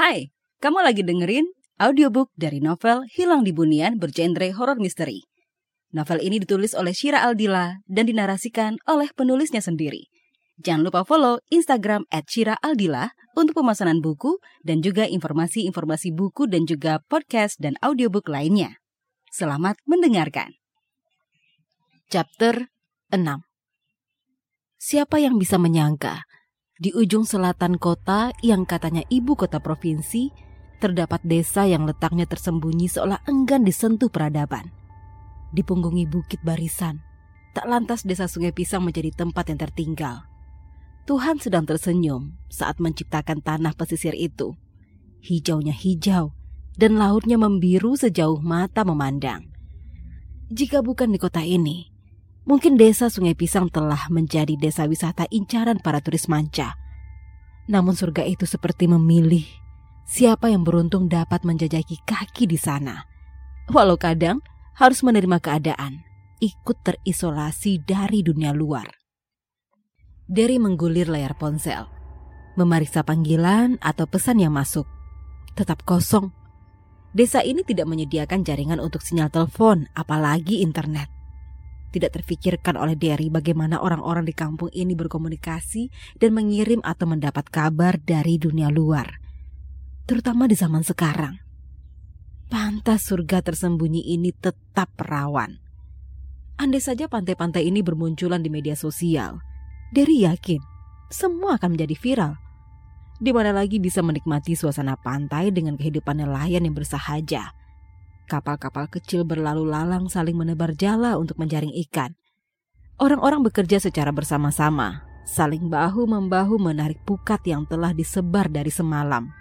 Hai, kamu lagi dengerin audiobook dari novel Hilang di Bunian bergenre horror misteri. Novel ini ditulis oleh Shira Aldila dan dinarasikan oleh penulisnya sendiri. Jangan lupa follow Instagram at Shira Aldila untuk pemesanan buku dan juga informasi-informasi buku dan juga podcast dan audiobook lainnya. Selamat mendengarkan. Chapter 6 Siapa yang bisa menyangka di ujung selatan kota yang katanya ibu kota provinsi, terdapat desa yang letaknya tersembunyi seolah enggan disentuh peradaban. Di punggungi bukit barisan, tak lantas desa Sungai Pisang menjadi tempat yang tertinggal. Tuhan sedang tersenyum saat menciptakan tanah pesisir itu. Hijaunya hijau dan lautnya membiru sejauh mata memandang. Jika bukan di kota ini, Mungkin desa Sungai Pisang telah menjadi desa wisata incaran para turis manca. Namun surga itu seperti memilih siapa yang beruntung dapat menjajaki kaki di sana. Walau kadang harus menerima keadaan, ikut terisolasi dari dunia luar. Derry menggulir layar ponsel, memeriksa panggilan atau pesan yang masuk. Tetap kosong. Desa ini tidak menyediakan jaringan untuk sinyal telepon, apalagi internet. Tidak terfikirkan oleh Derry bagaimana orang-orang di kampung ini berkomunikasi dan mengirim atau mendapat kabar dari dunia luar. Terutama di zaman sekarang. Pantas surga tersembunyi ini tetap perawan. Andai saja pantai-pantai ini bermunculan di media sosial, Derry yakin semua akan menjadi viral. Di mana lagi bisa menikmati suasana pantai dengan kehidupan nelayan yang bersahaja Kapal-kapal kecil berlalu lalang saling menebar jala untuk menjaring ikan. Orang-orang bekerja secara bersama-sama, saling bahu-membahu menarik pukat yang telah disebar dari semalam.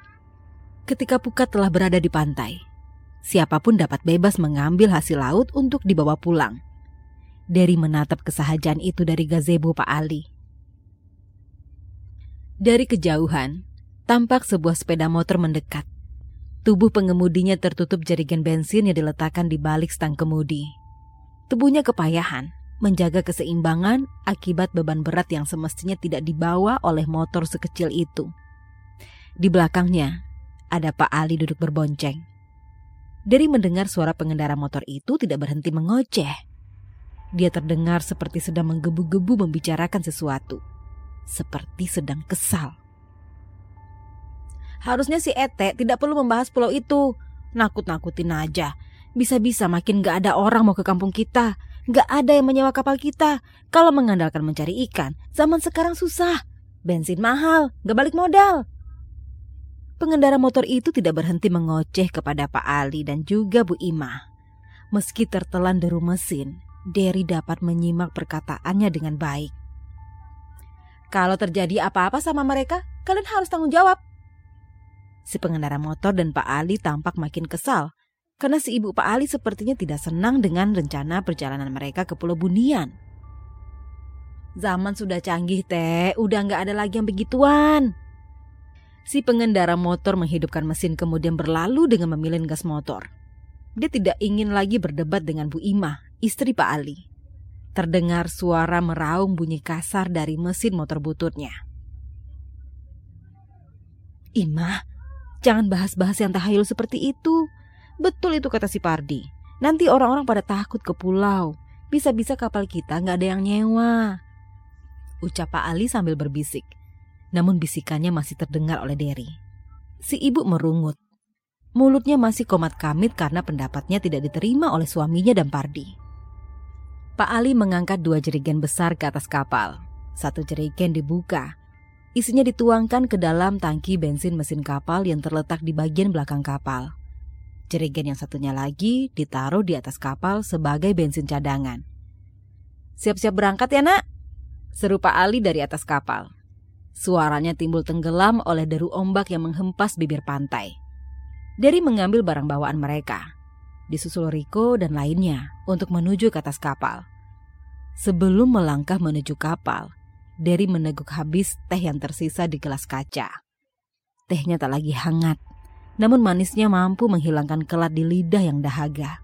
Ketika pukat telah berada di pantai, siapa pun dapat bebas mengambil hasil laut untuk dibawa pulang. Dari menatap kesahajaan itu dari gazebo Pak Ali. Dari kejauhan, tampak sebuah sepeda motor mendekat. Tubuh pengemudinya tertutup jerigen bensin yang diletakkan di balik stang kemudi. Tubuhnya kepayahan, menjaga keseimbangan akibat beban berat yang semestinya tidak dibawa oleh motor sekecil itu. Di belakangnya, ada Pak Ali duduk berbonceng. Dari mendengar suara pengendara motor itu tidak berhenti mengoceh. Dia terdengar seperti sedang menggebu-gebu membicarakan sesuatu. Seperti sedang kesal. Harusnya si Ete tidak perlu membahas pulau itu. Nakut-nakutin aja. Bisa-bisa makin gak ada orang mau ke kampung kita. Gak ada yang menyewa kapal kita. Kalau mengandalkan mencari ikan, zaman sekarang susah. Bensin mahal, gak balik modal. Pengendara motor itu tidak berhenti mengoceh kepada Pak Ali dan juga Bu Ima. Meski tertelan deru mesin, Derry dapat menyimak perkataannya dengan baik. Kalau terjadi apa-apa sama mereka, kalian harus tanggung jawab. Si pengendara motor dan Pak Ali tampak makin kesal karena si ibu Pak Ali sepertinya tidak senang dengan rencana perjalanan mereka ke Pulau Bunian. Zaman sudah canggih, Teh. Udah nggak ada lagi yang begituan. Si pengendara motor menghidupkan mesin kemudian berlalu dengan memilih gas motor. Dia tidak ingin lagi berdebat dengan Bu Ima, istri Pak Ali. Terdengar suara meraung bunyi kasar dari mesin motor bututnya. Ima, Jangan bahas-bahas yang tahayul seperti itu. Betul itu kata si Pardi. Nanti orang-orang pada takut ke pulau. Bisa-bisa kapal kita nggak ada yang nyewa. Ucap Pak Ali sambil berbisik. Namun bisikannya masih terdengar oleh Derry. Si ibu merungut. Mulutnya masih komat kamit karena pendapatnya tidak diterima oleh suaminya dan Pardi. Pak Ali mengangkat dua jerigen besar ke atas kapal. Satu jerigen dibuka Isinya dituangkan ke dalam tangki bensin mesin kapal yang terletak di bagian belakang kapal. Jerigen yang satunya lagi ditaruh di atas kapal sebagai bensin cadangan. Siap-siap berangkat ya nak? Seru Pak Ali dari atas kapal. Suaranya timbul tenggelam oleh deru ombak yang menghempas bibir pantai. Dari mengambil barang bawaan mereka, disusul Riko dan lainnya untuk menuju ke atas kapal. Sebelum melangkah menuju kapal, Derry meneguk habis teh yang tersisa di gelas kaca. Tehnya tak lagi hangat, namun manisnya mampu menghilangkan kelat di lidah yang dahaga.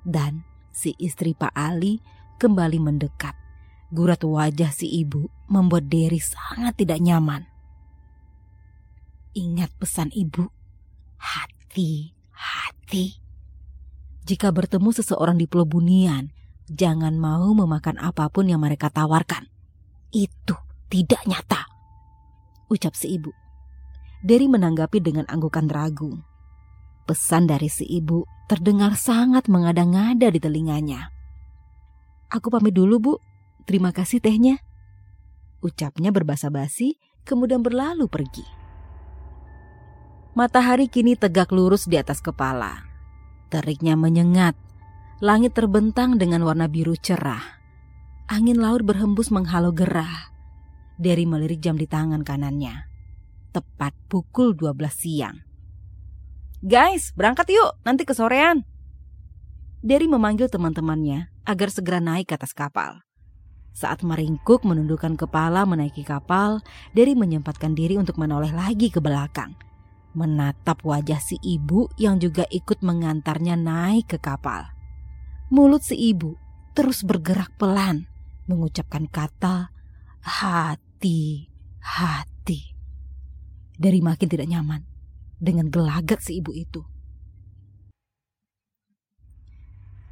Dan si istri Pak Ali kembali mendekat. Gurat wajah si ibu membuat Derry sangat tidak nyaman. Ingat pesan ibu, hati-hati. Jika bertemu seseorang di Pulau Bunian, jangan mau memakan apa pun yang mereka tawarkan. Itu tidak nyata. Ucap si ibu. Derry menanggapi dengan anggukan ragu. Pesan dari si ibu terdengar sangat mengada-ngada di telinganya. Aku pamit dulu, Bu. Terima kasih tehnya. Ucapnya berbasa basi, kemudian berlalu pergi. Matahari kini tegak lurus di atas kepala. Teriknya menyengat. Langit terbentang dengan warna biru cerah. Angin laut berhembus menghalau gerah. Derry melirik jam di tangan kanannya. Tepat pukul 12 siang. Guys, berangkat yuk, nanti kesorean. Derry memanggil teman-temannya agar segera naik ke atas kapal. Saat meringkuk menundukkan kepala menaiki kapal, Derry menyempatkan diri untuk menoleh lagi ke belakang menatap wajah si ibu yang juga ikut mengantarnya naik ke kapal. Mulut si ibu terus bergerak pelan, mengucapkan kata hati, hati. Dari makin tidak nyaman dengan gelagat si ibu itu.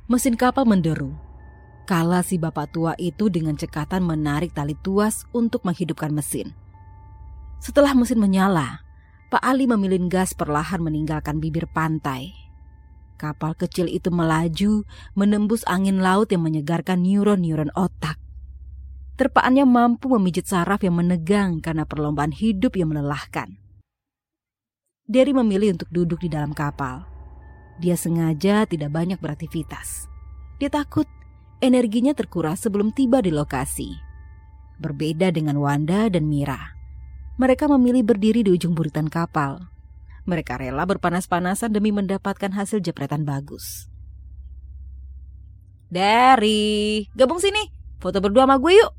Mesin kapal menderu. Kala si bapak tua itu dengan cekatan menarik tali tuas untuk menghidupkan mesin. Setelah mesin menyala, Pak Ali memilih gas perlahan meninggalkan bibir pantai. Kapal kecil itu melaju, menembus angin laut yang menyegarkan neuron-neuron otak. Terpaannya mampu memijit saraf yang menegang karena perlombaan hidup yang melelahkan. Derry memilih untuk duduk di dalam kapal. Dia sengaja tidak banyak beraktivitas. Dia takut energinya terkuras sebelum tiba di lokasi. Berbeda dengan Wanda dan Mira mereka memilih berdiri di ujung buritan kapal. Mereka rela berpanas-panasan demi mendapatkan hasil jepretan bagus. Derry, gabung sini. Foto berdua sama gue yuk.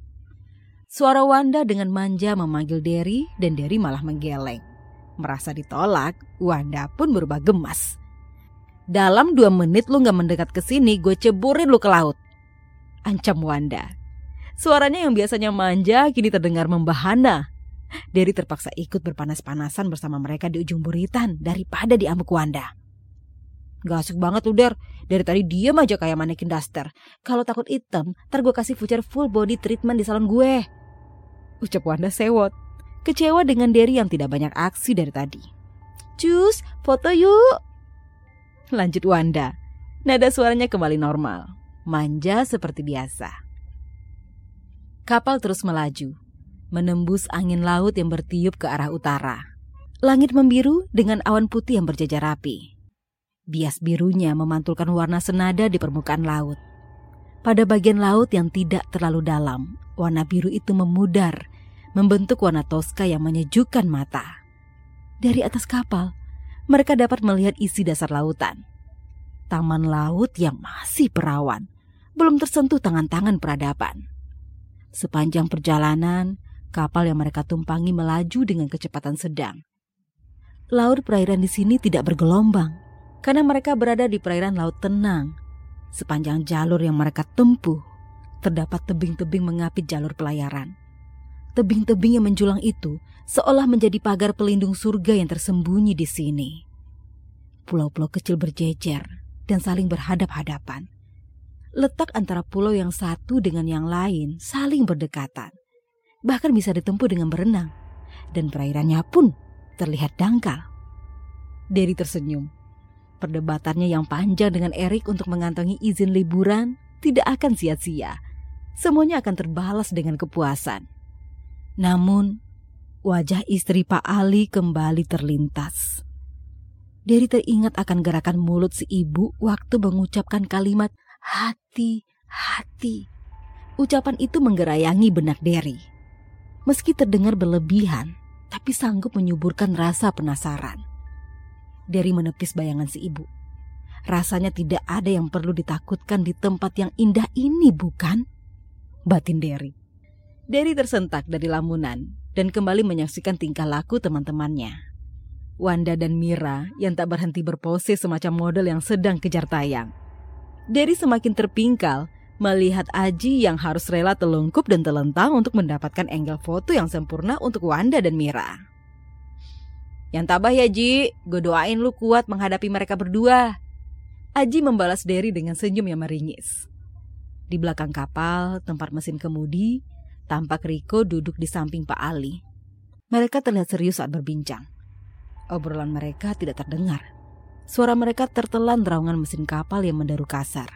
Suara Wanda dengan manja memanggil Derry dan Derry malah menggeleng. Merasa ditolak, Wanda pun berubah gemas. Dalam dua menit lu gak mendekat ke sini, gue ceburin lu ke laut. Ancam Wanda. Suaranya yang biasanya manja kini terdengar membahana Derry terpaksa ikut berpanas-panasan bersama mereka di ujung buritan daripada di amuk Wanda. Gak asik banget lu Der, dari tadi diam aja kayak manekin daster. Kalau takut hitam, ntar gue kasih voucher full body treatment di salon gue. Ucap Wanda sewot, kecewa dengan Derry yang tidak banyak aksi dari tadi. Cus, foto yuk. Lanjut Wanda, nada suaranya kembali normal, manja seperti biasa. Kapal terus melaju, menembus angin laut yang bertiup ke arah utara. Langit membiru dengan awan putih yang berjajar rapi. Bias birunya memantulkan warna senada di permukaan laut. Pada bagian laut yang tidak terlalu dalam, warna biru itu memudar, membentuk warna toska yang menyejukkan mata. Dari atas kapal, mereka dapat melihat isi dasar lautan. Taman laut yang masih perawan, belum tersentuh tangan-tangan peradaban. Sepanjang perjalanan, Kapal yang mereka tumpangi melaju dengan kecepatan sedang. Laut perairan di sini tidak bergelombang karena mereka berada di perairan laut tenang. Sepanjang jalur yang mereka tempuh, terdapat tebing-tebing mengapit jalur pelayaran. Tebing-tebing yang menjulang itu seolah menjadi pagar pelindung surga yang tersembunyi di sini. Pulau-pulau kecil berjejer dan saling berhadap-hadapan. Letak antara pulau yang satu dengan yang lain saling berdekatan bahkan bisa ditempuh dengan berenang, dan perairannya pun terlihat dangkal. Derry tersenyum. Perdebatannya yang panjang dengan Erik untuk mengantongi izin liburan tidak akan sia-sia. Semuanya akan terbalas dengan kepuasan. Namun, wajah istri Pak Ali kembali terlintas. Derry teringat akan gerakan mulut si ibu waktu mengucapkan kalimat hati, hati. Ucapan itu menggerayangi benak Derry. Meski terdengar berlebihan, tapi sanggup menyuburkan rasa penasaran. Dari menepis bayangan si ibu. Rasanya tidak ada yang perlu ditakutkan di tempat yang indah ini, bukan? Batin Derry. Derry tersentak dari lamunan dan kembali menyaksikan tingkah laku teman-temannya. Wanda dan Mira yang tak berhenti berpose semacam model yang sedang kejar tayang. Derry semakin terpingkal melihat Aji yang harus rela telungkup dan telentang untuk mendapatkan angle foto yang sempurna untuk Wanda dan Mira. Yang tabah ya Ji, gue doain lu kuat menghadapi mereka berdua. Aji membalas Derry dengan senyum yang meringis. Di belakang kapal, tempat mesin kemudi, tampak Riko duduk di samping Pak Ali. Mereka terlihat serius saat berbincang. Obrolan mereka tidak terdengar. Suara mereka tertelan raungan mesin kapal yang menderu kasar.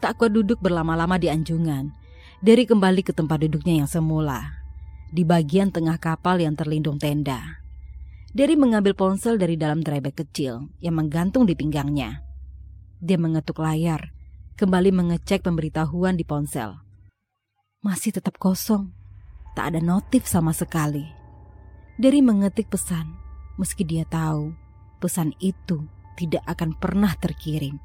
Tak kuat duduk berlama-lama di anjungan, Derry kembali ke tempat duduknya yang semula, di bagian tengah kapal yang terlindung tenda. Derry mengambil ponsel dari dalam drybag kecil yang menggantung di pinggangnya. Dia mengetuk layar, kembali mengecek pemberitahuan di ponsel. Masih tetap kosong, tak ada notif sama sekali. Derry mengetik pesan, meski dia tahu pesan itu tidak akan pernah terkirim.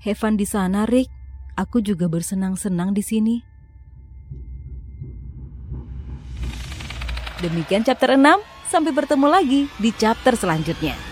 Heaven di sana, Rick. Aku juga bersenang-senang di sini. Demikian chapter 6. Sampai bertemu lagi di chapter selanjutnya.